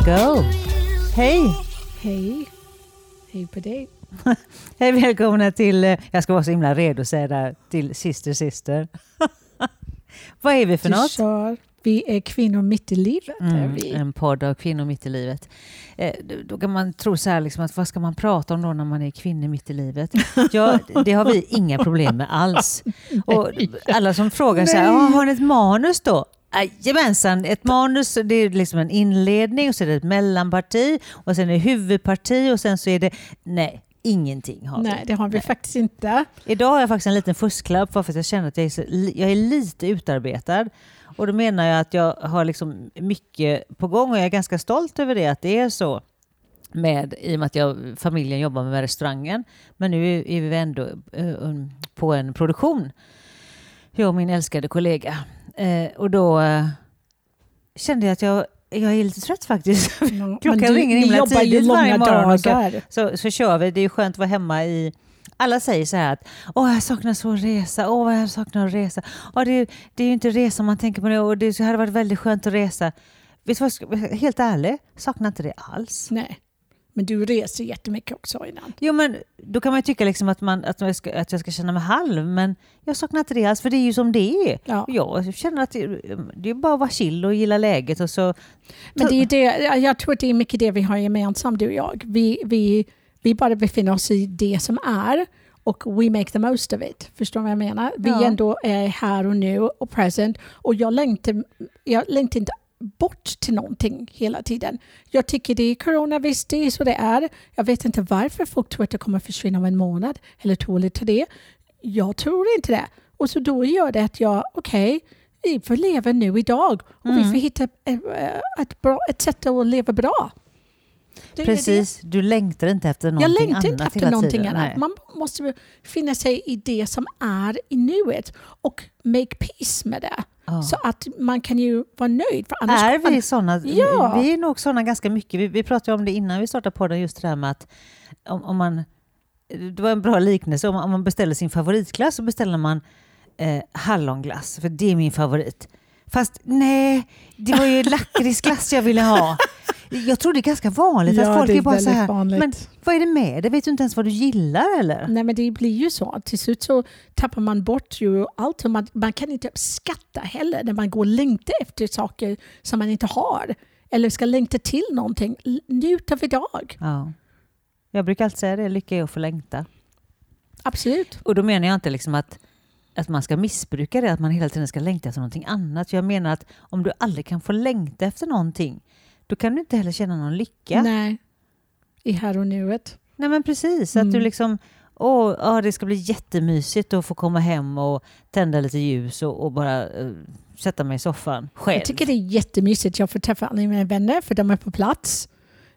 Let's go! Hej! Hej. Hej på dig. Hej välkomna till, eh, jag ska vara så himla redo att säga det här, till Sister Sister. Vad är vi för Du något? sa, vi är kvinnor mitt i livet. Mm, en podd av kvinnor mitt i livet. Eh, då- kan man tro så här, liksom, att vad ska man prata om då när man är kvinnor mitt i livet? Ja, det har vi inga problem med alls. Och alla som frågar så här, Nej. "Ah, har ni ett manus då? Jajamensan, ett manus det är liksom en inledning och så är det ett mellanparti och sen är det huvudparti och sen så är det, nej, ingenting har vi. Nej, det har vi faktiskt inte. Idag har jag faktiskt en liten fusklapp för att jag känner att jag är, så, jag är lite utarbetad. Och då menar jag att jag har liksom mycket på gång och jag är ganska stolt över det att det är så. Med, I och med att jag, familjen jobbar med restaurangen. Men nu är, är vi ändå eh, um, på en produktion. Jag och min älskade kollega. Eh, och då eh, kände jag att jag, jag är lite trött faktiskt. Men Klockan du, ringer himla tidigt varje morgon och så- så, så kör vi. Det är skönt att vara hemma i... Alla säger så här att åh, jag saknar så att resa. Åh, vad jag saknar att resa. Åh, det, det är ju inte resa man tänker på det och det hade varit väldigt skönt att resa. Vet du vad, helt ärligt, saknar inte det alls. Nej, men du reser jättemycket också innan. Jo, men då kan man ju tycka liksom att, man, att, jag ska, att jag ska känna mig halv, men jag saknar inte det alls, för det är ju som det är. Ja. Jag känner att det, det är bara att vara chill och gilla läget och så... Men det är det, jag tror att det är mycket det vi har gemensamt, du och jag. Vi, vi, vi bara befinner oss i det som är och we make the most of it. Förstår du vad jag menar? Vi Ja. ändå är här och nu och present och jag längtar, jag längtar inte bort till någonting hela tiden. Jag tycker det är corona, visst det är så det är. Jag vet inte varför folk tror att det kommer försvinna om en månad eller två eller tre. Jag tror inte det. Och så då gör det att jag, okej, vi får leva nu idag och vi Mm. får hitta eh, ett, bra, ett sätt att leva bra. Det Precis, du längtar inte efter någonting Jag längtar annat inte efter någonting tiden. annat. Man måste finna sig i det som är i nuet och make peace med det. Ja. Så att man kan ju vara nöjd. För annars Är vi sådana? Ja. Vi är nog sådana ganska mycket. Vi, vi pratade om det innan vi startade podden, just det här med att om, om man... Det var en bra liknelse. Om man, om man beställer sin favoritglass så beställer man eh, hallonglass, för det är min favorit. Fast nej, det var ju lakritsglass jag ville ha. Jag tror det är ganska vanligt Ja, att folk är är bara så här, vanligt. men vad är det med det? Vet du inte ens vad du gillar eller? Nej men det blir ju så. Till slut så tappar man bort ju allt. Och Man, man kan inte skatta heller när man går och längtar efter saker som man inte har. Eller ska längta till någonting. Njut av idag. Ja. Jag brukar alltid säga det, lycka är att få längta. Absolut. Och då menar jag inte liksom att, att man ska missbruka det, att man hela tiden ska längta efter någonting annat. Jag menar att om du aldrig kan få längta efter någonting, då kan du inte heller känna någon lycka. Nej, Nej. I här och nuet. men precis. Att Mm. du liksom, åh, ja, det ska bli jättemysigt att få komma hem och tända lite ljus och, och bara eh, sätta mig i soffan själv. Jag tycker det är jättemysigt. Jag får träffa alla mina vänner för de är på plats.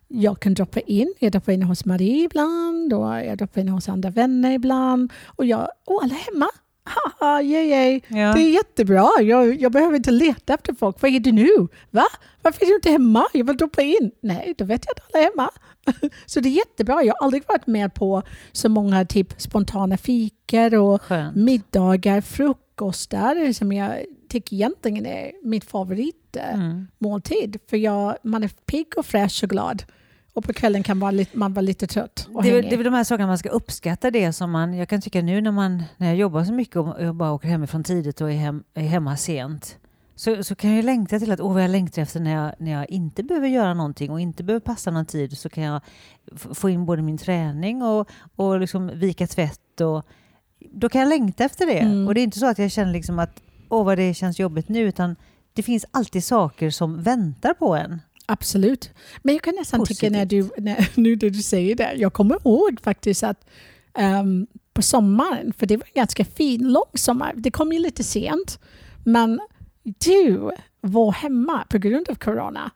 Jag kan droppa in. Jag droppar in hos Marie ibland och jag droppar in hos andra vänner ibland. Och jag, åh alla är hemma. Haha, yay, yay. ja. Det är jättebra. Jag, jag behöver inte leta efter folk. Vad är du nu? Va? Varför är du inte hemma? Jag vill droppa in. Nej, då vet jag att alla är hemma. Så det är jättebra. Jag har aldrig varit med på så många typ spontana fikor och Skönt. middagar, frukostar som jag tycker egentligen är mitt favoritmåltid. Mm. För jag, man är pigg och fräsch och glad. Och på kvällen kan man man vara lite trött Det är, det är väl de här sakerna man ska uppskatta det som man, jag kan tycka nu när, man, när jag jobbar så mycket och jag bara åker hemifrån tidigt och är, hem, är hemma sent. Så, så kan jag längta till att, åh vad jag längtar efter när jag, när jag inte behöver göra någonting och inte behöver passa någon tid så kan jag få in både min träning och, och liksom vika tvätt och då kan jag längta efter det. Mm. Och det är inte så att jag känner liksom att, åh vad det känns jobbigt nu utan det finns alltid saker som väntar på en. Absolut. Men jag kan nästan tycka när du, Positivt. när, nu när du säger det, jag kommer ihåg faktiskt att ehm, på sommaren, för det var en ganska fin lång sommar, det kom ju lite sent, men du var hemma på grund av corona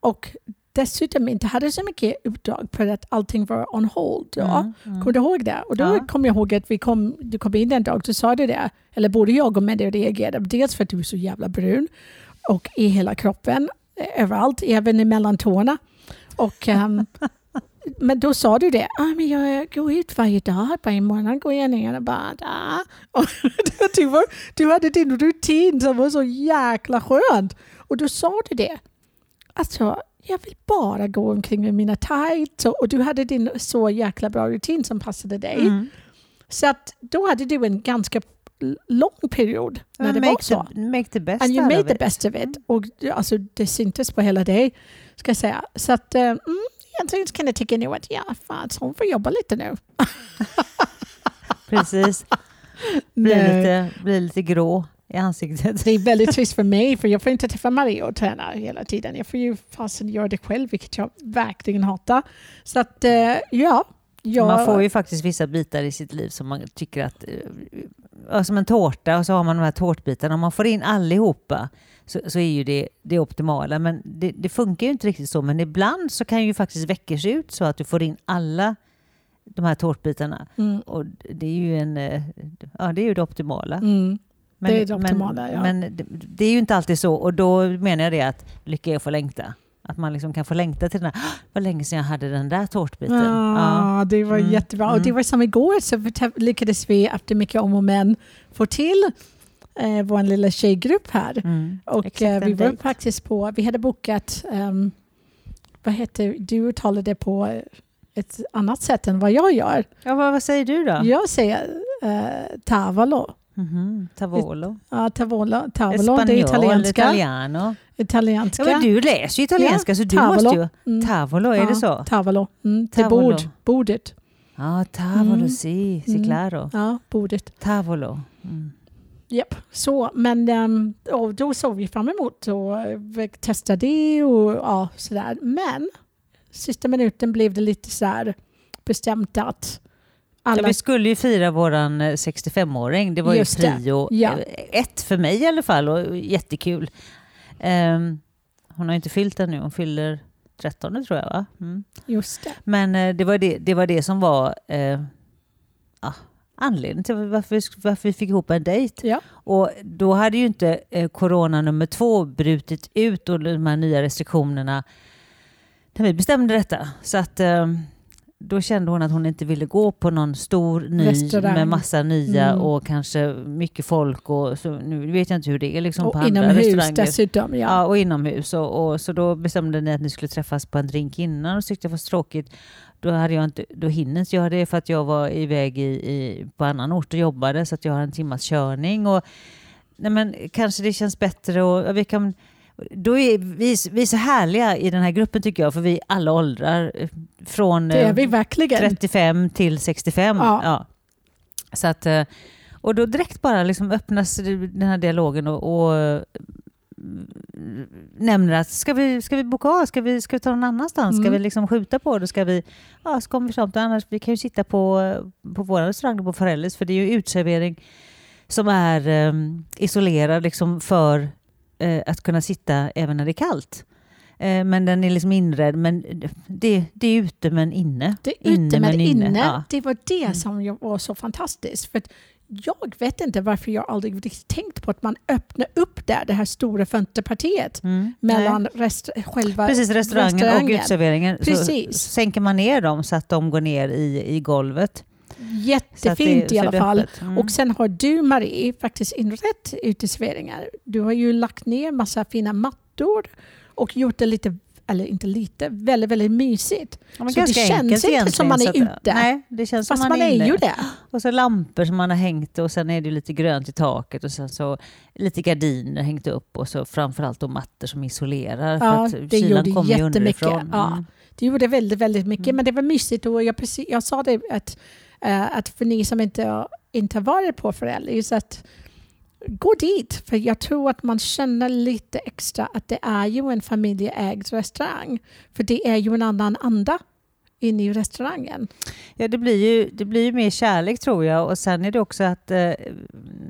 och dessutom inte hade så mycket uppdrag för att allting var on hold. Då. Mm, mm. Kommer du ihåg det? Och då Ja. kom jag ihåg att vi kom, du kom in en dag så sa du det. Eller både jag och Medde reagerade. Dels för att du är så jävla brun och i hela kroppen, överallt, även i mellan tårna. Och, ehm, men då sa du det. Ah, men jag går ut varje dag. Varje månad går jag ner och badar. Och du, var, du hade din rutin som var så jäkla skönt. Och då sa du det. Alltså, jag vill bara gå omkring med mina tights och, och du hade din så jäkla bra rutin som passade dig. Mm. Så att då hade du en ganska lång period när det var make, så. the, make the best And you made the best of it. Och alltså, det syntes på hela dig, ska jag säga. Så att, eh, mm, egentligen kan jag tycka nu att ja, fan, så hon får jobba lite nu. Precis. Nej. lite, blir lite grå i ansiktet. Det är väldigt trist för mig, för jag får inte träffa Maria och träna hela tiden. Jag får ju fasen göra det själv, vilket jag verkligen hatar. Så att, eh, ja. Jag, Man får ju faktiskt vissa bitar i sitt liv som man tycker att... Som en tårta och så har man de här tårtbitarna. Om man får in allihopa så, så är ju det det optimala. Men det, det funkar ju inte riktigt så. Men ibland så kan ju faktiskt veckor se ut så att du får in alla de här tårtbitarna. Mm, Och det är ju, en, eh, ja, det, är ju det optimala. mm. Men, Det är det optimala, men, ja. men det, det är ju inte alltid så och då menar jag det att lycka är att få längta. Att man liksom kan få längta till den här, "Ah, vad länge sedan jag hade den där tårtbiten. Ja. Ja, det var Mm, jättebra. Och det mm. var som igår så lyckades vi efter mycket om och men få till eh, vår lilla tjejgrupp här. Mm. Och eh, vi var faktiskt på, vi hade bokat, um, vad heter du uttalade på ett annat sätt än vad jag gör. Ja, vad, vad säger du då? Jag säger uh, tavolo. Mhm, Tavolo. Ja, tavolo, tavolo det är Espanol, italienska. italiano. Italienska. Ja, men du läser ju italienska så du tavolo. måste ju... Mm. Tavolo, är Ja, det så? Tavolo. Mm, till Tavolo. bord. Bordet. Ja, tavolo, Mm. si, si Mm. claro. Ja, bordet. Tavolo. Mm. Japp, så men ehm, och då såg vi fram emot att testa det och ja, sådär. Men sista minuten blev det lite sådär bestämt att Ja, alla... vi skulle ju fira våran eh, 65-åring. Det var Just ju prio Ja. eh, ett för mig i alla fall och jättekul. Ehm, hon har inte fyllt ännu, hon fyller 13 tror jag va? Mm. Just det. Men eh, det, var det, det var det som var eh, ja, anledningen till varför, vi- varför vi fick ihop en dejt. Ja. Och då hade ju inte eh, corona nummer två brutit ut och de här nya restriktionerna när vi bestämde detta. Så att eh, då kände hon att hon inte ville gå på någon stor ny Restaurang. med massa nya Mm. och kanske mycket folk. Och så, nu vet jag inte hur det är liksom på och andra inomhus restauranger. dessutom. Ja. Ja. och inomhus. Och, och, så då bestämde ni att ni skulle träffas på en drink innan och tyckte det var så tråkigt. Då, hade jag inte, då hinner inte jag det för att jag var iväg i, i, på annan ort och jobbade så att jag har en timmas körning. Och, nej men, kanske det känns bättre och vi kan... Då är vi, vi är så härliga i den här gruppen tycker jag, för vi är alla åldrar. eh, Från Det är eh, vi verkligen. 35 till 65. Ja. Ja. Så att, eh, och då direkt bara liksom öppnas den här dialogen och, och nämner att ska vi, ska vi boka av? Ska vi, ska vi ta någon annanstans? Ska Mm. vi liksom skjuta på det? Ska vi, ja, så kommer vi fram till annars, vi kan ju sitta på, på vår restaurang på Forellis för det är ju uteservering som är eh, isolerad liksom för eh, att kunna sitta även när det är kallt. Eh, men den är liksom inredd, men det, det är ute men inne. Det är ute Inne men inne. inne, ja. Det var det Mm. som var så fantastiskt. För att jag vet inte varför jag aldrig riktigt tänkt på att man öppnar upp där, det här stora fönsterpartiet Mm. mellan rest, själva Precis, restaurangen, och restaurangen. uteserveringen. Så, Precis. så sänker man ner dem så att de går ner i, i golvet. Jättefint det- i alla fall. Mm. Och sen har du Marie faktiskt inrett uteserveringar. Du har ju lagt ner massa fina mattor och gjort det lite, eller inte lite, väldigt, väldigt mysigt. Ja, så det känns inte som man är att- ute. Nej, det känns Fast som man, man är ju det. Och så lampor som man har hängt och sen är det lite grönt i taket och sen så lite gardiner hängt upp och så framförallt då mattor som isolerar Ja, för att det kylan gjorde kommer ju underifrån. Ja. Mm. Det gjorde väldigt, väldigt mycket. Mm. Men det var mysigt och jag, precis, jag sa det att, Eh, att för ni som inte, inte har varit på Forellis att gå dit. För jag tror att man känner lite extra att det är ju en familjeägd restaurang. För det är ju en annan anda inne i restaurangen. Ja, det blir, ju, det blir ju mer kärlek tror jag och sen är det också att eh,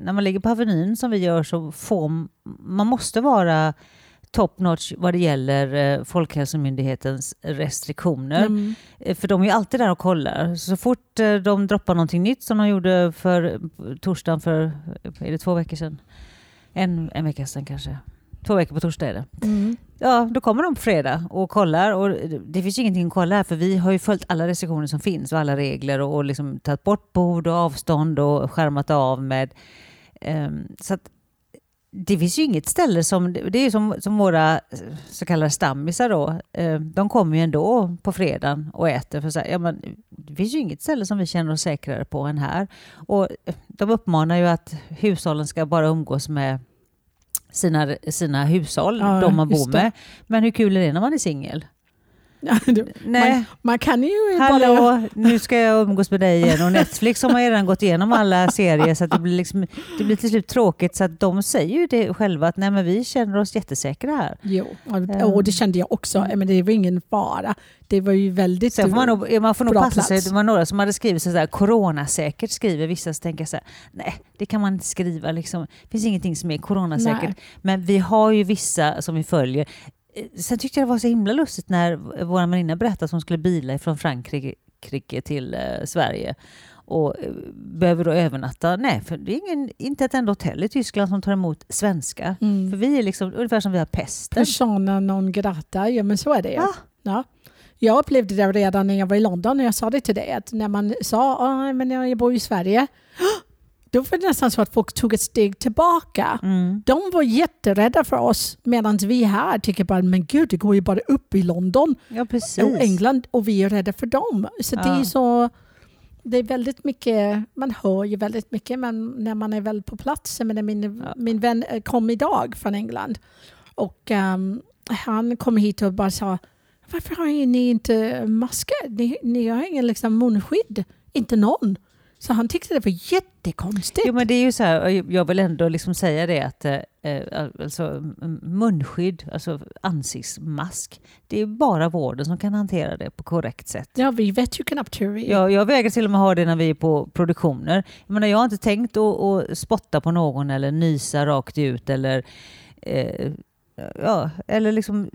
när man ligger på Avenyn som vi gör så får man måste vara top notch vad det gäller eh, Folkhälsomyndighetens restriktioner. Mm. Eh, För de är ju alltid där och kollar. Så fort eh, de droppar någonting nytt som de gjorde för torsdagen för, är det två veckor sedan? En, en vecka sedan kanske. Två veckor på torsdag är det. Mm. Ja, då kommer de på fredag och kollar. Och det finns ju ingenting att kolla här för vi har ju följt alla restriktioner som finns och alla regler och, och liksom tagit bort bord och avstånd och skärmat av med. ehm, så att det finns ju inget ställe som, det är som, som våra så kallade stammisar då, eh, de kommer ju ändå på fredagen och äter. För så här, ja, men, det finns ju inget ställe som vi känner oss säkrare på än här. Och de uppmanar ju att hushållen ska bara umgås med sina, sina hushåll, Ja, de man bor med. Men hur kul är det när man är singel? Nej. Man, man kan ju bara... Hallå, nu ska jag umgås med dig igen. Och Netflix har redan gått igenom alla serier så att det blir, liksom, det blir till slut tråkigt. Så att de säger ju det själva att nej, men vi känner oss jättesäkra här. Jo, Ehm. och, och det kände jag också. Men det var ingen fara. Det var ju väldigt... Sen får man nog, man får nog passa sig. plats. Det var några som hade skrivit så där coronasäkert skriver vissa. Så tänker jag så här, nej det kan man inte skriva. Liksom. Det finns ingenting som är coronasäkert. Nej. Men vi har ju vissa som vi följer. Eh, Sen tyckte jag det var så himla lustigt när vår väninna berättade att hon skulle bila från Frankrike till eh, Sverige och eh, behöver då övernatta. Nej, för det är ingen, inte ett enda hotell i Tyskland som tar emot svenskar. För Mm. vi är liksom ungefär som vi har pesten. Persona non grata, ja men så är det ju. Ja. Ja. Jag upplevde det redan när jag var i London, när jag sa det till dig, att när man sa att men jag bor i Sverige, då var det nästan så att folk tog ett steg tillbaka. Mm. De var jätterädda för oss, medan vi här tycker bara, men gud, det går ju bara upp i London Ja, och England och vi är rädda för dem. Så det är Ja. så... Det är väldigt mycket, man hör ju väldigt mycket men när man är väl på plats. Min, Ja. min vän eh, kom idag från England och ehm, han kom hit och bara sa varför har ni inte masker? Ni, ni har ingen liksom, munskydd. Inte någon. Så han tyckte det var jättekonstigt. Jo men det är ju så här, jag vill ändå liksom säga det att eh, eh, alltså, munskydd, alltså ansiktsmask, det är bara vården som kan hantera det på korrekt sätt. Ja, vi vet ju knappt hur vi... Jag, jag vägrar till och med ha det när vi är på produktioner. Jag, menar, jag har inte tänkt att, att spotta på någon eller nysa rakt ut eller, eh, ja, eller liksom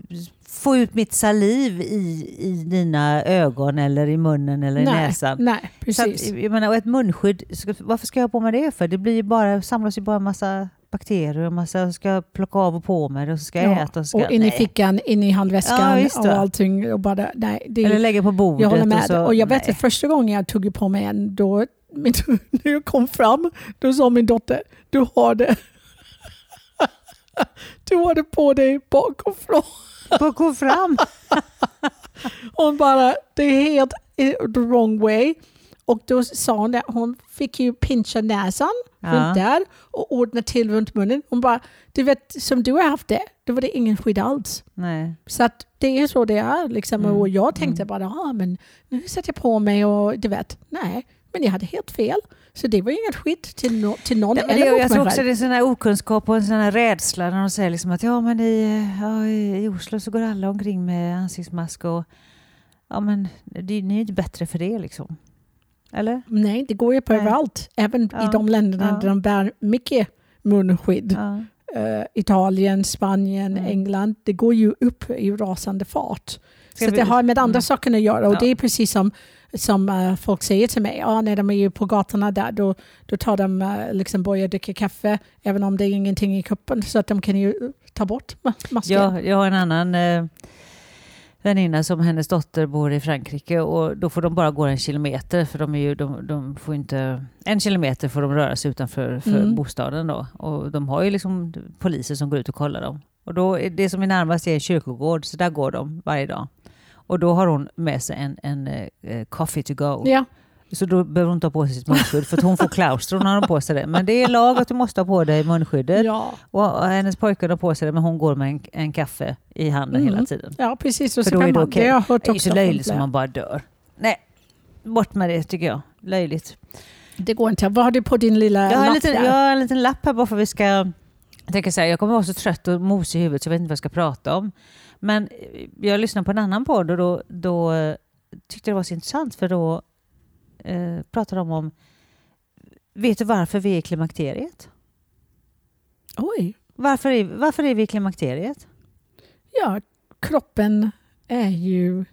få ut mitt saliv i, i dina ögon eller i munnen eller i nej, näsan. nej, Så precis. att, jag menar, och ett munskydd, varför ska jag ha på mig det för? Det blir ju bara, samlas ju bara en massa bakterier och massa, ska jag plocka av och på mig och så ska jag Ja, äta och så ska och in i nej. fickan, in i handväskan Ja, och allting. Och bara, nej, det, Eller lägga på bordet. jag håller Och, med. så, och jag vet att första gången jag tog på mig en, då, min, när jag kom fram, då sa min dotter, du har det. du har det på dig bakifrån. Bara gå fram. Hon bara, det är helt i the wrong way. Och då sa hon det, hon fick ju pincha näsan Ja. runt där och ordna till runt munnen. Hon bara, du vet som du har haft det, då var det ingen skydd alls. Nej. Så att det är så det är. Liksom. Mm. Och jag tänkte bara, ja men nu sätter jag på mig och du vet, nej. Men jag hade helt fel. Så det var inget skydd till, no till någon Nej, men eller det, jag tror också det är sån här okunskap och en sån här rädsla när de säger liksom att ja men i, ja, i Oslo så går alla omkring med ansiktsmask och ja men det, ni är inte bättre för det liksom. Eller? Nej, det går ju på Nej. överallt. Även i Ja. de länderna Ja. där de bär mycket munskydd. Ja. Eh, Italien, Spanien, Mm. England. Det går ju upp i rasande fart. Ska så vi- det har med andra Mm. saker att göra. Och det är precis som, som eh, folk säger till mig. Ja, när de är ju på gatorna där, då, då tar de uh, liksom börjar dricka kaffe, även om det är ingenting i kuppen. Så att de kan ju ta bort ma- masken. Ja, jag har en annan eh, väninna som hennes dotter bor i Frankrike och då får de bara gå en kilometer för de, är ju, de, de får inte... En kilometer får de röra sig utanför för Mm. bostaden då. Och de har ju liksom poliser som går ut och kollar dem. Och då, är det som är närmast är en kyrkogård, så där går de varje dag. Och då har hon med sig en, en eh, coffee to go. Ja, Så då behöver hon inte ha på sig sitt munskydd för hon får klaustro när hon har på sig det. Men det är lag att du måste ha på dig munskyddet. ja. Och hennes pojkar har på sig det men hon går med en, en kaffe i handen Mm. hela tiden. ja, precis. Och så då kan är det man, okej. Det jag hört Det är ju så löjligt som man bara dör. Nej, bort med det tycker jag. Löjligt. Det går inte. Vad har du på din lilla Jag har, lapp liten, jag har en liten lapp här bara för att vi ska... Jag tänker så här, jag kommer vara så trött och mosig i huvudet så jag vet inte vad jag ska prata om. Men eh, jag lyssnade på en annan podd och då, då eh, tyckte det var så intressant för då eh, pratade de om Vet du varför vi är i klimakteriet? Oj. Varför är, varför är vi i klimakteriet? Ja, kroppen är ju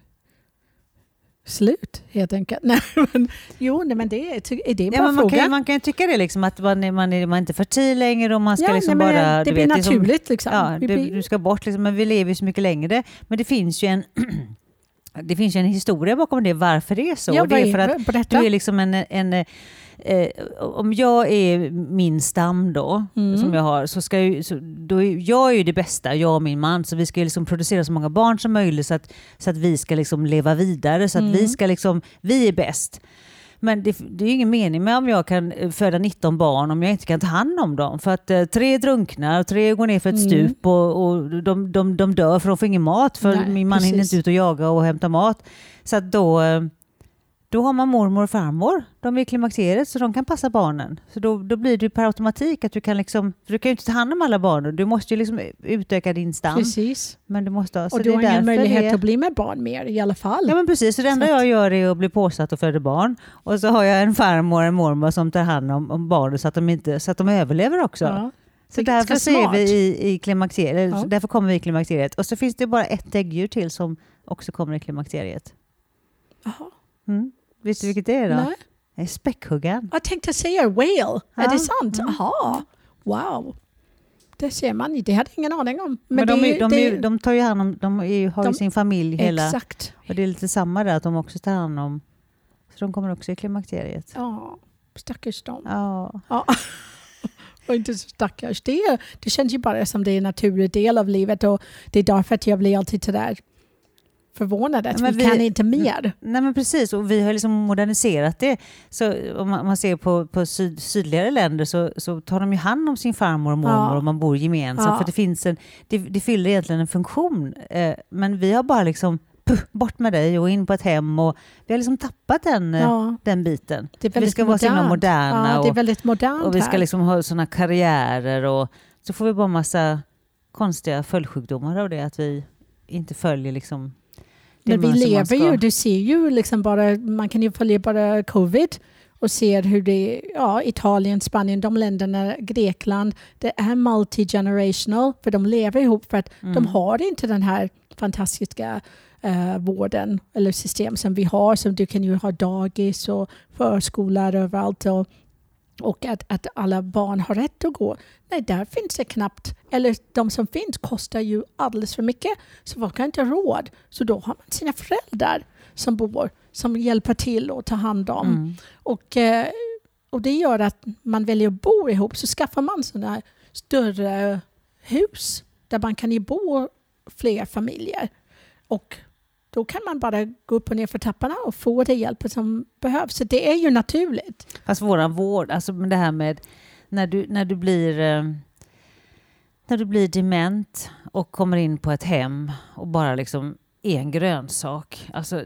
slut helt enkelt. Nej, men, jo, nej, men det är, ty- är det bara Ja, man, fråga? kan, man kan tycka det liksom att man är, man är, man är inte fertil längre och man ska ja, liksom nej, bara... det blir vet, är som- naturligt liksom. Ja, det, blir- du ska bort liksom, men vi lever ju så mycket längre. Men det finns ju en det finns ju en historia bakom det, varför det är så. Ja, det är för att du är liksom en... en eh, om jag är min stam då, Mm. som jag har, så ska ju, så, då är, jag är ju det bästa, jag och min man, så vi ska ju liksom producera så många barn som möjligt så att, så att vi ska liksom leva vidare, så att Mm. vi ska liksom, vi är bäst. Men det, det är ingen mening med om jag kan eh, föda 19 barn om jag inte kan ta hand om dem. För att eh, tre drunknar, tre går ner för ett Mm. stup och, och de, de, de dör för de får ingen mat för Nej, min man hinner precis. inte ut och jaga och hämta mat. Så att då, eh, då har man mormor och farmor. De är i klimakteriet så de kan passa barnen. Så då, då blir det per automatik att du kan liksom, du kan ju inte ta hand om alla barnen. Du måste ju liksom utöka din stam. Precis. Men du måste Och du har ingen möjlighet det, att bli med barn mer i alla fall. Ja men precis, så det enda Så att- jag gör är att bli påsatt och föda barn. Och så har jag en farmor och en mormor som tar hand om, om barnen så att, de inte, så att de överlever också. Ja. Så därför smart. vi i, i klimakteriet, Ja. därför kommer vi i klimakteriet. Och så finns det bara ett däggdjur till som också kommer i klimakteriet. Jaha. Mm. Vet du vilket det är då? Nej. Det är späckhuggaren. Jag tänkte säga whale. Är Ja. det sant? Mm. Aha. Wow. Det ser man. Det hade jag ingen aning om. Men, de, det, är, de, det, är, de tar ju hand om, de är, har ju De- sin familj hela, Exakt. och det är lite samma där att de också tar hand om, så de kommer också i klimakteriet. Ja, stackars dem. Ja. Ja. Och inte så stackars. Det, är- det känns ju bara som det är en naturlig del av livet och det är därför att jag blir alltid sådär förvånad att vi, vi- kan inte mer. Nej men precis, och vi har liksom moderniserat det. Så om man, ser på, på syd, sydligare länder så, så tar de ju hand om sin farmor och mormor Ja. och man bor gemensamt. Ja. För det, finns en, det, det fyller egentligen en funktion. Eh, men vi har bara liksom, puh, bort med dig och in på ett hem. Och vi har liksom tappat den, eh, Ja, den biten. Vi ska vara så himla modernt. moderna Ja, det är och, väldigt modernt och vi ska liksom ha sådana karriärer och så får vi bara massa konstiga följdsjukdomar av det. Att vi inte följer liksom Men vi lever ska. ju, du ser ju liksom bara, man kan ju följa bara covid och ser hur det ja, Italien, Spanien, de länderna, Grekland, det är multi-generational för de lever ihop för att Mm. de har inte den här fantastiska eh, vården eller system som vi har. Som du kan ju ha dagis och förskolor överallt och, och att, att alla barn har rätt att gå. Nej, där finns det knappt. Eller de som finns kostar ju alldeles för mycket så folk har inte råd. Så då har man sina föräldrar som bor som hjälper till och tar hand om. Mm. Och, eh, och det gör att man väljer att bo ihop så skaffar man sådana större hus där man kan ju bo fler familjer. Och då kan man bara gå upp och ner för trapporna och få det hjälp som behövs. Så det är ju naturligt. Fast våran vård, alltså det här med när du, när du blir eh, när du blir dement och kommer in på ett hem och bara liksom är en grönsak. Alltså,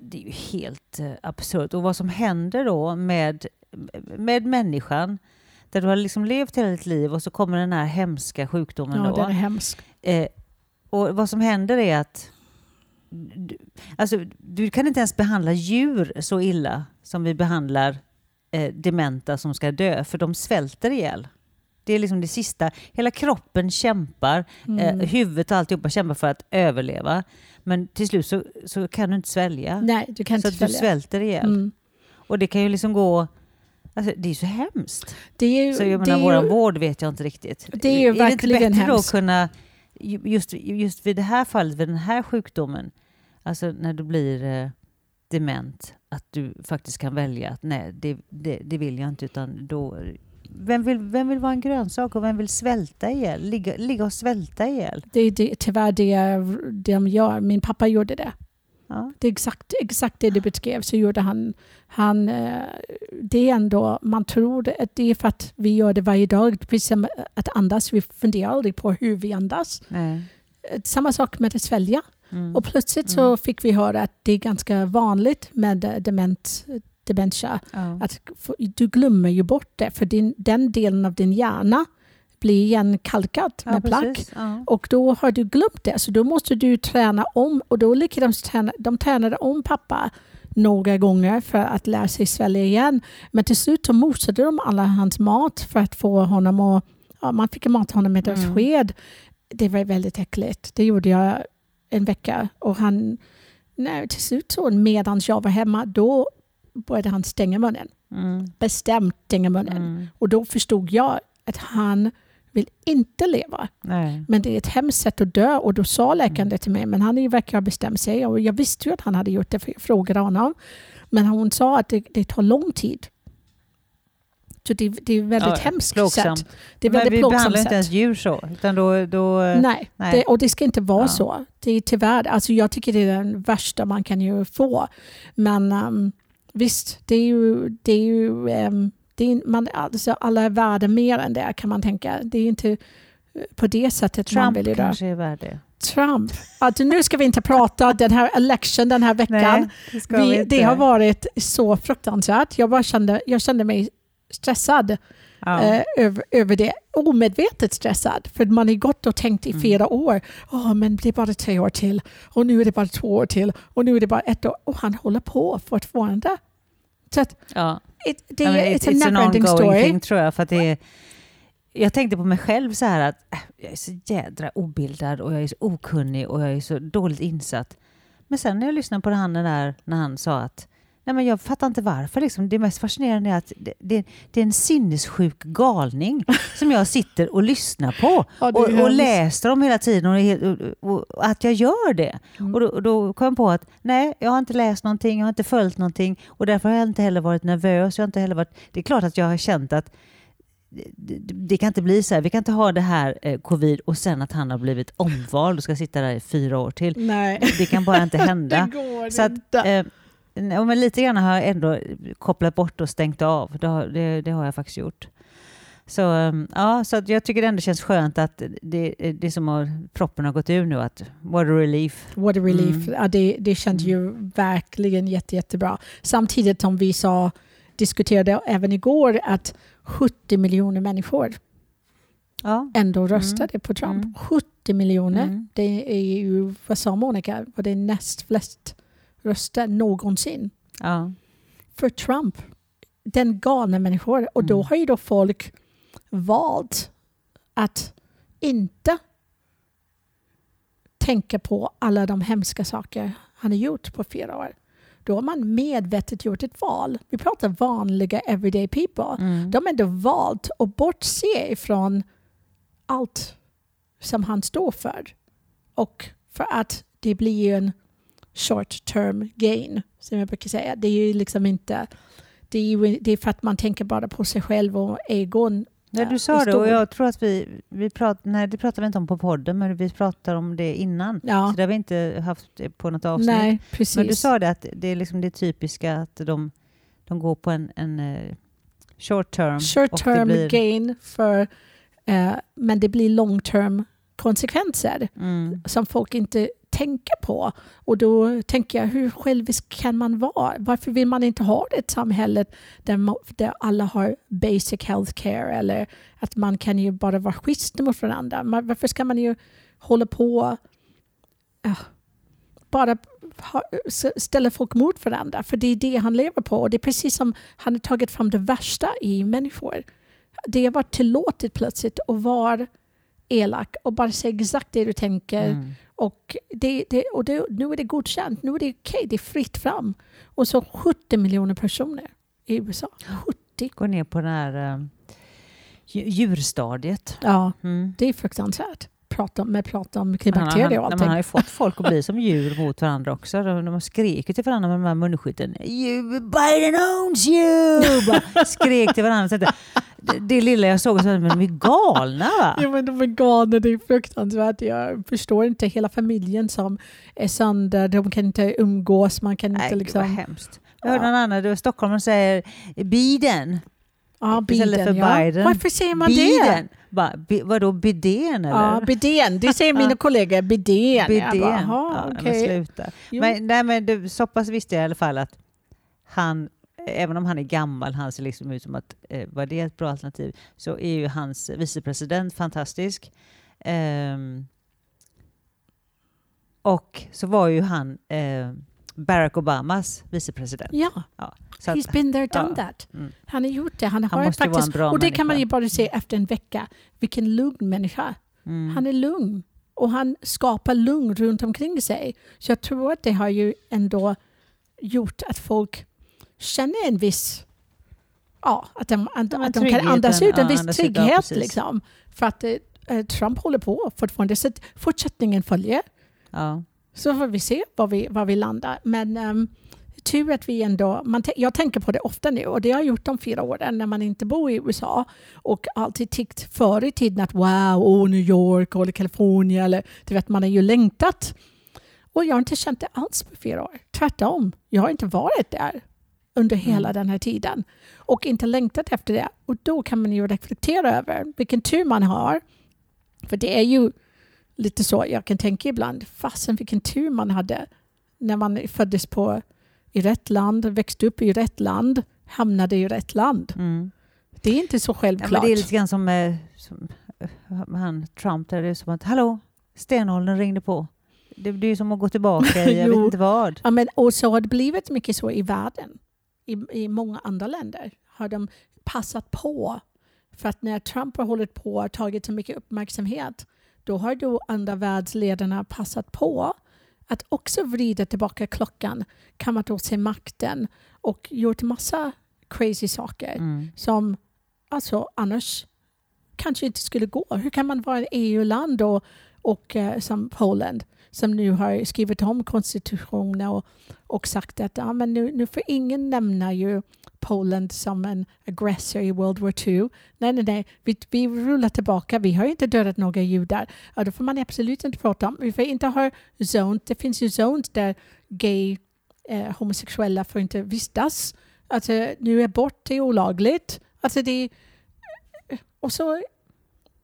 det, är ju helt eh, absurt. Och vad som händer då med, med människan, där du har liksom levt hela ditt liv och så kommer den här hemska sjukdomen Ja, då. det är hemskt. Eh, och vad som händer är att du, alltså, du kan inte ens behandla djur så illa som vi behandlar eh, dementa som ska dö, för de svälter ihjäl. Det är liksom det sista. Hela kroppen kämpar, Mm. eh, huvudet och alltihopa kämpar för att överleva. Men till slut så, så kan du inte svälja. Nej, du kan så inte att du svälter ihjäl. Mm. Och det kan ju liksom gå... Alltså, det är så hemskt. Det är ju, Så jag menar, ju, vård vet jag inte riktigt. Det är ju är det inte verkligen bättre då att hemskt. kunna, ju- just, just vid det här fallet, vid den här sjukdomen, alltså när du blir eh, dement, att du faktiskt kan välja att nej, det, det, det vill jag inte, utan då... Vem vill, vem vill vara en grönsak och vem vill svälta ihjäl? Ligga, ligga och svälta ihjäl? det är det, tyvärr det de gör. Min pappa gjorde det. Ja. Det är exakt, exakt det du beskrev. Så gjorde han, han eh, det är ändå, man tror att det är för att vi gör det varje dag. Precis som att andas, vi funderar aldrig på hur vi andas. Nej. Eh, Samma sak med att svälja. Mm. Och plötsligt så Mm. fick vi höra att det är ganska vanligt med dement, dementia. Ja. Att du glömmer ju bort det för din, den delen av din hjärna blir igen kalkad Ja, med plack. Ja. Och då har du glömt det, så då måste du träna om. Och då lyckades de träna, de tränade om pappa några gånger för att lära sig svälja igen. Men till slut så mosade de alla hans mat för att få honom att... Ja, man fick mata honom med ett Mm. sked. Det var väldigt äckligt. Det gjorde jag en vecka. Och han... Nej, till slut så medan jag var hemma, då började han stänga munnen. Mm. Bestämt stänga munnen. Mm. Och då förstod jag att han vill inte leva. Nej. Men det är ett hemskt sätt att dö och då sa läkaren det till mig. Men han verkar ha bestämt sig och jag visste ju att han hade gjort det för jag frågade honom. Men hon sa att det, det tar lång tid. Så det, det är väldigt Ja, hemskt plågsamt. sätt. Det är Men väldigt vi plågsamt behandlar inte sätt. ens djur så. Utan då, då, Nej, nej. Det, och det ska inte vara Ja. så. Det är tyvärr, alltså jag tycker det är den värsta man kan ju få. Men ehm, visst, det är ju, det är ju ehm, det är, man, alltså alla är värda mer än det kan man tänka. Det är inte eh, på det sättet man Trump vill göra. kanske är värd det. Trump. Alltså, nu ska vi inte prata den här election den här veckan. Nej, det vi inte. det har varit så fruktansvärt. Jag, bara kände, jag kände mig stressad Ja. eh, över, över det. Omedvetet stressad. För man har gått och tänkt i Mm. flera år. Åh, men det är bara tre år till. Och nu är det bara två år till. Och nu är det bara ett år. Och han håller på fortfarande. Så att, ja. it, det men är it's, it's a never-ending ongoing story. thing tror jag. För att det är, jag tänkte på mig själv så här att äh, jag är så jädra obildad och jag är så okunnig och jag är så dåligt insatt. Men sen när jag lyssnade på han där när han sa att Nej, men jag fattar inte varför. Liksom. Det mest fascinerande är att det, det, det är en sinnessjuk galning som jag sitter och lyssnar på Ja, och, och läser om hela tiden och, och, och att jag gör det. Mm. Och då, då kom jag på att nej, jag har inte läst någonting, jag har inte följt någonting och därför har jag inte heller varit nervös. Jag har inte heller varit, det är klart att jag har känt att det, det, det kan inte bli så här. Vi kan inte ha det här eh, covid och sen att han har blivit omvald och ska sitta där i fyra år till. Nej, Det kan bara inte hända. det går Så att, inte. eh, nej, men lite grann har jag ändå kopplat bort och stängt av. Det har, det, det har jag faktiskt gjort. Så, eh, ja, så jag tycker det ändå känns skönt att det, det är som att proppen har gått ur nu. Att, what a relief. What a relief. Mm. Ja, det, det känns ju verkligen jätte, jättebra. Samtidigt som vi sa, diskuterade även igår att 70 miljoner människor Ja. ändå röstade på Trump. Mm. 70 miljoner. Mm. Det är ju, vad sa Monica, var det näst flest röster någonsin Ja. för Trump. Den galna människor. Och då Mm. har ju då folk valt att inte tänka på alla de hemska saker han har gjort på fyra år. Då har man medvetet gjort ett val. Vi pratar vanliga everyday people. Mm. De har ändå valt att bortse ifrån allt som han står för. Och för att det blir en short term gain, som jag brukar säga. Det är ju liksom inte... Det är, ju, det är för att man tänker bara på sig själv och egon. Ja, du sa det och jag tror att vi, vi prat, nej det pratar vi inte om på podden men vi pratar om det innan. Ja, Så det har vi inte haft på något avsnitt. nej, precis. men du sa det att det är liksom det typiska att de, de går på en, en eh, short term. short term blir- gain, för, eh, men det blir long term konsekvenser. Mm. som folk inte tänker på. Och då tänker jag, hur självisk kan man vara? Varför vill man inte ha ett samhälle där, där alla har basic health care eller att man kan ju bara vara schysst mot varandra? Man, varför ska man ju hålla på ja, bara ha, ställa folk mot varandra? För det är det han lever på och det är precis som han har tagit fram det värsta i människor. Det har varit tillåtet plötsligt att vara elak och bara säga exakt det du tänker. Mm. Och, det, det, och det, nu är det godkänt, nu är det okej, det är fritt fram. Och så 70 miljoner personer i USA. 70. Gå ner på det här dju- djurstadiet. Ja, Mm. det är fruktansvärt. Prata, med prata om Han, klimakterier och allting. man har ju fått folk att bli som djur mot varandra också. De, de skriker till varandra med de här munskydden. You, Biden owns you! Bara skrek till varandra. Det, det lilla jag såg, så men de är galna va? Ja, men de är galna, det är fruktansvärt. Jag förstår inte hela familjen som är sönder, de kan inte umgås, man kan Nej, inte liksom... hemskt. Jag hörde någon annan, det var Stockholm, säger Biden. Ja, istället Biden, för ja. Biden. Varför säger man det? Biden. Bara, bi, vadå, bidén eller? Ja, Bidén. Det säger mina kollegor. Bidén. Bidén. bara, ja, "Jaha, men okej." sluta. Jo. Men, nej, men det, så pass visste jag i alla fall att han, även om han är gammal, han ser liksom ut som att eh, var det ett bra alternativ, så är ju hans vicepresident fantastisk. Ehm, och så var ju han eh, Barack Obamas vicepresident. Ja, Så att, he's been there, done ja. that. Mm. Han har gjort det. Han, Han har måste faktiskt, Och det kan man ju människa. bara se efter en vecka. Vilken lugn människa. mm. Han är lugn. Och han skapar lugn runt omkring sig. Så jag tror att det har ju ändå gjort att folk känner en viss ja, att de, att, att de kan andas ut en ja, viss ja, trygghet. precis. liksom, för att eh, eh, Trump håller på fortfarande. Så fortsättningen följer. Ja. Så får vi se var vi, var vi landar. Men um, tur att vi ändå... Man jag tänker på det ofta nu och det har jag gjort de fyra åren när man inte bor i USA och alltid tyckt förr i tiden att wow, oh, New York eller Kalifornien eller du vet, man har ju längtat. Och jag har inte känt det alls på fyra år. Tvärtom, jag har inte varit där under hela Mm. den här tiden och inte längtat efter det. Och då kan man ju reflektera över vilken tur man har. För det är ju lite så jag kan tänka ibland. Fasen vilken tur man hade när man föddes på i rätt land, växte upp i rätt land, hamnade i rätt land. Mm. Det är inte så Ja, självklart. men det är lite grann som, eh, som eh, han Trump, där det är som att hallå, stenåldern ringde på. Det, det är som att gå tillbaka i jag vet inte vad. Ja, men, och så har det blivit mycket så i världen. I, I många andra länder har de passat på. För att när Trump har hållit på och tagit så mycket uppmärksamhet då har då andra världsledarna passat på att också vrida tillbaka klockan, kammat åt sig makten och gjort massa crazy saker Mm. som alltså annars kanske inte skulle gå. Hur kan man vara ett EU-land och, och eh, som Polen som nu har skrivit om konstitutionen och, och sagt att ja, men nu, nu får ingen nämna ju Polen som en aggressor i World War II. Nej, nej, nej, vi, vi rullar tillbaka. Vi har inte dödat några judar. Ja, det får man absolut inte prata om. Vi får inte ha zones. Det finns ju zones där gay, eh, homosexuella får inte vistas. Alltså, nu är bort är olagligt. Alltså det, och så,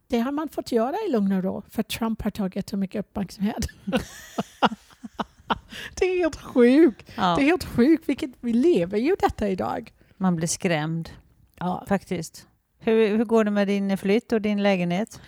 det har man fått göra i lugn och ro för Trump har tagit så mycket uppmärksamhet. det är helt sjukt. Ja, Det är helt sjukt. Vilket, vi lever ju detta idag. man blir skrämd Ja. faktiskt. Hur, hur går det med din flytt och din lägenhet?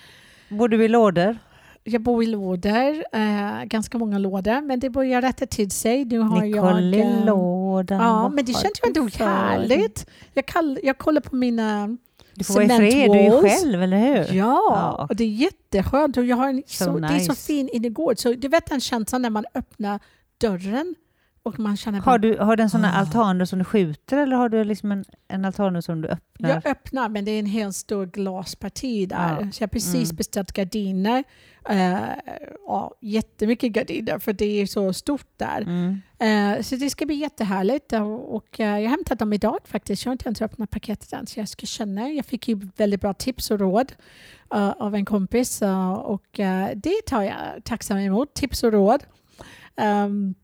Bor du i lådor? Jag bor i lådor, eh, ganska många lådor, men det börjar rätta till sig. Nu har Nicole jag... eh, lådan. Ja, men det känns ju ändå härligt. Jag, kall, jag kollar på mina Du får vara fred, du är ju själv, eller hur? Ja, Ja. och det är jätteskönt. Och jag har en, So så, Det är så nice. fin innergård. Så du vet den känslan när man öppnar dörren och man känner Har du, har du en sån här Ah. altan som du skjuter eller har du liksom en, en altan som du öppnar? Jag öppnar men det är en helt stor glasparti där. Ja. Så jag har precis Mm. beställt gardiner. Uh, ja, jättemycket gardiner för det är så stort där. Mm. Eh, så det ska bli jättehärligt. Och, och, eh, jag har hämtat dem idag faktiskt. Jag har inte ens öppnat paketet än så jag ska känna. Jag fick ju väldigt bra tips och råd eh, av en kompis eh, och eh, det tar jag tacksamt emot. Tips och råd. Um,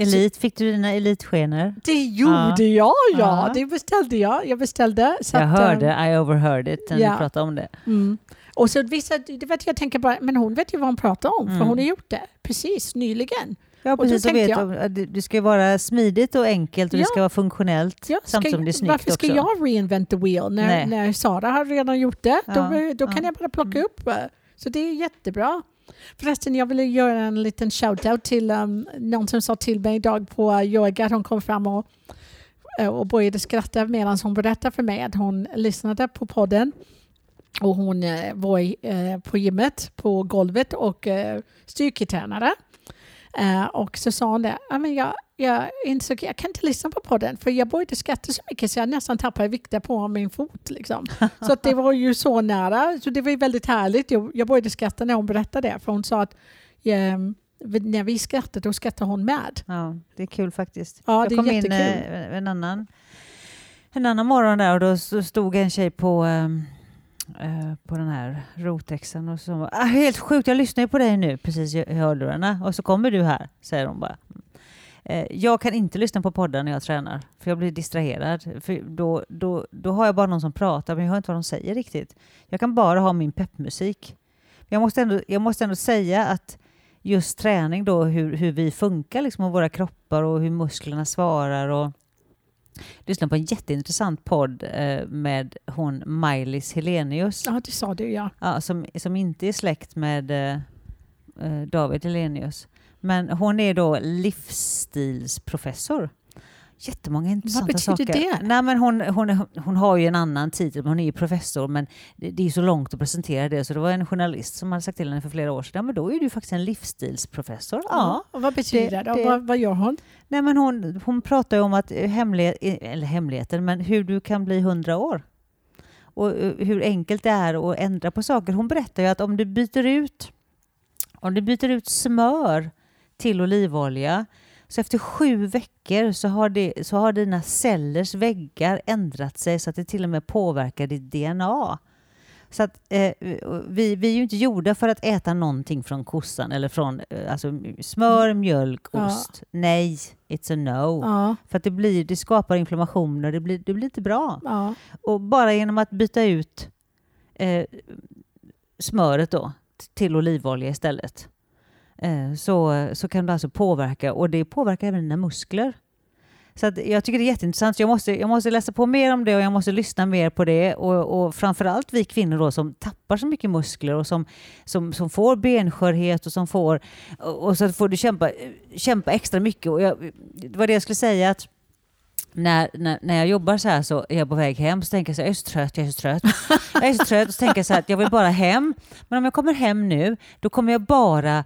Elit, fick du dina elitskenor? det gjorde jag, ja. Ja. Det beställde jag. Jag beställde. Jag att, eh, hörde, I overheard it, när ja. du pratade om det. Mm. Och så vissa, det vet jag tänker bara, men hon vet ju vad hon pratar om för Mm. hon har gjort det precis nyligen. Ja, då precis. Och vet, jag- att det- ska vara smidigt och enkelt och Ja. det ska vara funktionellt Ja, samtidigt ska- som det är snyggt varför ska också. jag reinvent the wheel när, Nej. när Sara har redan gjort det? Då, Ja, då kan ja. jag bara plocka Mm. upp. eh, Så det är jättebra. Förresten, jag ville göra en liten shout-out till um, någon som sa till mig idag på yoga hon kom fram och, eh, och började skratta medan hon berättade för mig att hon lyssnade på podden och hon eh, var i, eh, på gymmet på golvet och eh, styrketränade. Eh, och så sa hon det, "Ja, men jag, jag insåg jag kan inte lyssna på podden för jag började skratta så mycket så jag nästan tappade vikten på min fot. Liksom. Så det var ju så nära, så det var ju väldigt härligt. Jag, jag började skratta när hon berättade det för hon sa att ehm, när vi skrattade då skrattade hon med. Ja, det är kul faktiskt. Ja, jag det är kom in jättekul. eh, en annan, en annan morgon där och då stod en tjej på, ehm, eh, på den här rotexen och så ah, helt sjukt, jag lyssnar ju på dig nu precis i hörlurarna och så kommer du här, säger hon bara. Mm. Eh, Jag kan inte lyssna på poddar när jag tränar, för jag blir distraherad. För då, då, då har jag bara någon som pratar, men jag hör inte vad de säger riktigt. Jag kan bara ha min peppmusik. Jag måste ändå, jag måste ändå säga att just träning då, hur, hur vi funkar liksom, och våra kroppar och hur musklerna svarar. Och lyssna på en jätteintressant podd eh, med hon Maj-Lis Helenius, Ja, det sa du ja. ja, som, som inte är släkt med eh, eh, David Helenius. Men hon är då livsstilsprofessor. Jättemånga intressanta betyder saker. det? Nej, men hon, hon, hon har ju en annan titel, hon är ju professor, men det, det är så långt att presentera det. Så det var en journalist som hade sagt till henne för flera år sedan, ja men då är du faktiskt en livsstilsprofessor. Ja. Och vad betyder det- det? det- Vad, vad gör hon? Nej, men hon, hon pratar ju om att eh, hemlighet, eller hemligheten, men hur du kan bli hundra år. Och eh, hur enkelt det är att ändra på saker. Hon berättar ju att om du byter ut, om du byter ut smör till olivolja, så efter sju veckor så har, det, så har dina cellers väggar ändrat sig så att det till och med påverkar ditt DNA. Så att, eh, vi, vi är ju inte gjorda för att äta någonting från kossan eller från eh, alltså, smör, mjölk, Ja. ost. Nej, it's a no. Ja, För att det, blir, det skapar inflammationer, det blir, det blir inte bra. ja. Och bara genom att byta ut eh, smöret då till olivolja istället Eh, så, så kan det alltså påverka och det påverkar även dina muskler. Så att jag tycker det är jätteintressant. Jag måste, jag måste läsa på mer om det och jag måste lyssna mer på det. Och, och framförallt vi kvinnor då som tappar så mycket muskler och som, som, som får benskörhet och som får... Och så får du kämpa, kämpa extra mycket. Och jag, det var det jag skulle säga att när, när, när jag jobbar så här så är jag på väg hem så tänker jag så här, jag är så trött, jag är så trött. Jag är så trött och så tänker jag så här att jag vill bara hem. Men om jag kommer hem nu då kommer jag bara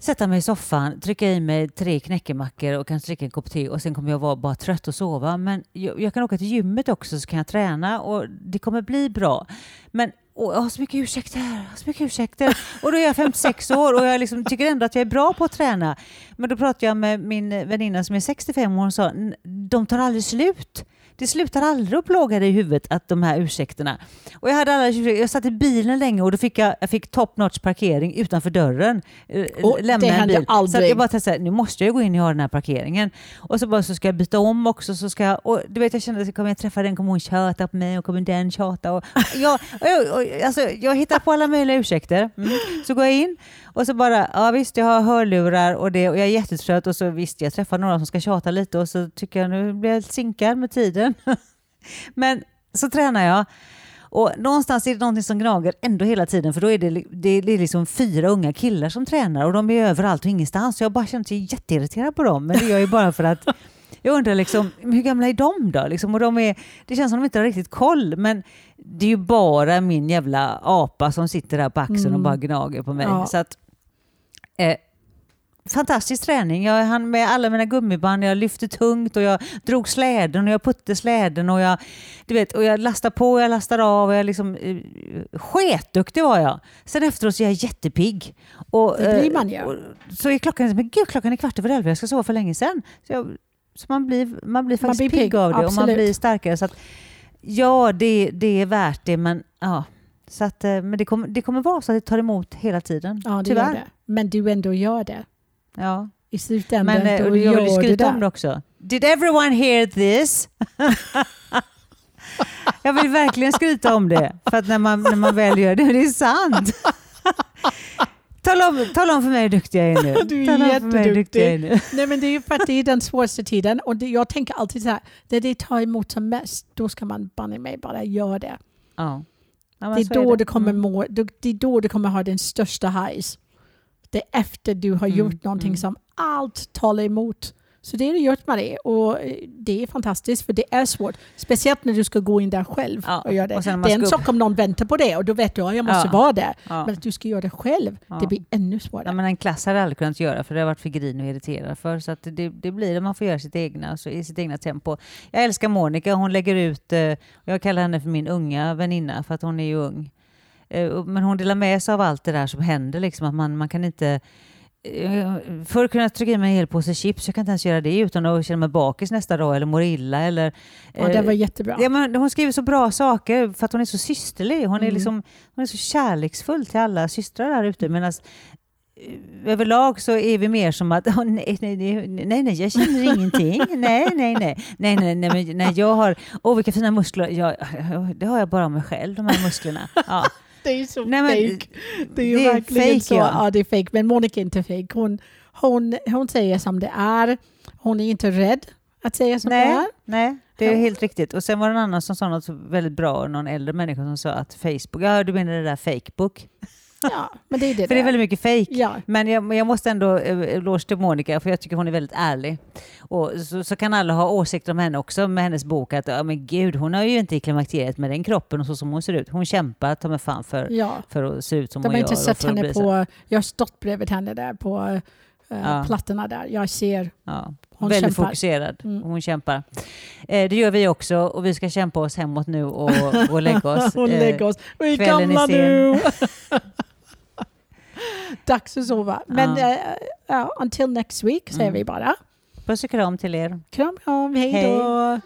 sätta mig i soffan, trycka i mig tre knäckemackor och kanske dricka en kopp te och sen kommer jag vara bara trött och sova. Men jag, jag kan åka till gymmet också så kan jag träna och det kommer bli bra. Men och jag har så mycket ursäkter, jag har så mycket ursäkter. Och då är jag 56 år och jag liksom tycker ändå att jag är bra på att träna. Men då pratade jag med min väninna som är 65 år och hon sa "N- de tar aldrig slut. Det slutar aldrig att plåga dig i huvudet att de här ursäkterna. Och jag, hade alla, jag satt i bilen länge och då fick jag, jag fick top notch parkering utanför dörren. Eh, Och lämna det en bil. Så att aldrig. jag bara tänkte så nu måste jag gå in och ha den här parkeringen. Och så bara så ska jag byta om också. Så ska jag, och du vet jag kände att kommer jag träffa den kommer hon tjata på mig och kommer den tjata. Och jag, och jag, och, alltså, jag hittar på alla möjliga ursäkter. Mm. Så går jag in och så bara, ja visst jag har hörlurar och det och jag är jättetrött och så visst jag träffar några som ska tjata lite och så tycker jag nu blir jag sinkad med tiden. Men så tränar jag och någonstans är det någonting som gnager ändå hela tiden för då är det, li- det är liksom fyra unga killar som tränar och de är överallt och ingenstans. Så jag bara känner mig jätteirriterad på dem. Men det gör jag ju bara för att jag undrar liksom, hur gamla är de då? Liksom, och de är, det känns som de inte har riktigt koll. Men det är ju bara min jävla apa som sitter där på axeln och Mm. bara gnager på mig. Ja. Så att, eh, fantastisk träning. Jag hann med alla mina gummiband, jag lyfte tungt och jag drog släden och jag putte släden och jag, du vet, och jag lastade på och jag lastade av. Och jag liksom, eh, sketduktig var jag. Sen efteråt så är jag jättepigg. Och, Det blir eh, man ju. så är klockan, men gud, klockan är kvart över elva, jag ska sova för länge sedan. Så, jag, så man, blir, man blir faktiskt blir pigg, pigg, av det och man absolut. blir starkare. Så att, ja, det, det är värt det, men ja. Så att, eh, men det kommer, det kommer vara så att det tar emot hela tiden. Ja, det Tyvärr. gör det. Men du ändå gör det. Ja. I slutändan Men eh, och vill gör du skryta om det också. Did everyone hear this? jag vill verkligen skryta om det. För att när man, när man väl gör det, det är sant. tala, om, tala om för mig hur duktig jag är nu. Du är tala om för mig hur duktig jag är nu. Nej, men det är ju för att det är den svåraste tiden och det, jag tänker alltid så här, när det tar emot som mest, då ska man banne mig bara göra det. Ja. Ja, men det är då det. du kommer Mm. må, det är då du kommer ha den största highs. Det efter du har Mm, gjort någonting mm. som allt talar emot. Så det har du gjort det och eh, det är fantastiskt för det är svårt. Speciellt när du ska gå in där själv Ja, och göra det. och det är en upp- sak om någon väntar på det och då vet du att jag måste Ja. vara där. Ja. Men att du ska göra det själv, det blir ännu svårare. Men en klass hade jag aldrig kunnat göra för det har varit för grinig och irriterad för. Så att det, det blir det, man får göra sitt egna, så i sitt egna tempo. Jag älskar Monica, hon lägger ut, eh, jag kallar henne för min unga väninna för att hon är ju ung. Eh, Men hon delar med sig av allt det där som händer, liksom, att man, man kan inte eh, Förr kunde jag trycka i mig en hel påse chips, jag kan inte ens göra det utan att känna mig bakis nästa dag eller mår illa. Eller, ja, det eh, var jättebra. Ja, men hon skriver så bra saker för att hon är så systerlig. Hon, är, Mm. liksom, hon är så kärleksfull till alla systrar där ute. Medan eh, överlag så är vi mer som att "Åh, nej, nej, nej, nej, jag känner ingenting. Nej, nej, nej. Nej, nej, nej, nej jag har... Åh, vilka fina muskler. Jag, det har jag bara om mig själv, de här musklerna. Ja. Det är så Nej, men, fake. Det är ju det är verkligen fake, så. ja. Ja. det är fake. Men Monica är inte fake. Hon, hon, hon säger som det är. Hon är inte rädd att säga som det Nej, är. nej, det är helt riktigt. Och sen var det en annan som sa något väldigt bra, någon äldre människa som sa att Facebook, ja du menar det där Facebook? Ja, men det är det För det är väldigt mycket fejk. Ja, Men jag, jag måste ändå eh, eloge till Monica för jag tycker hon är väldigt ärlig. Och så, så kan alla ha åsikter om henne också med hennes bok att ja, men gud hon har ju inte i klimakteriet med den kroppen och så som hon ser ut. Hon kämpar ta mig fan för, ja. för att se ut som De hon har gör. inte och sett för att henne på... Jag har stått bredvid henne där på eh, Ja. plattorna där. Jag ser... Ja, Hon väldigt kämpar. fokuserad. Mm. Hon kämpar. Eh, det gör vi också och vi ska kämpa oss hemåt nu och, och lägga oss. och Eh, lägga oss. Vi är gamla nu. Dags att sova. Men Ja. eh, ja, until next week säger Mm. vi bara. Puss och kram till er. Kram, kram. Hej. då.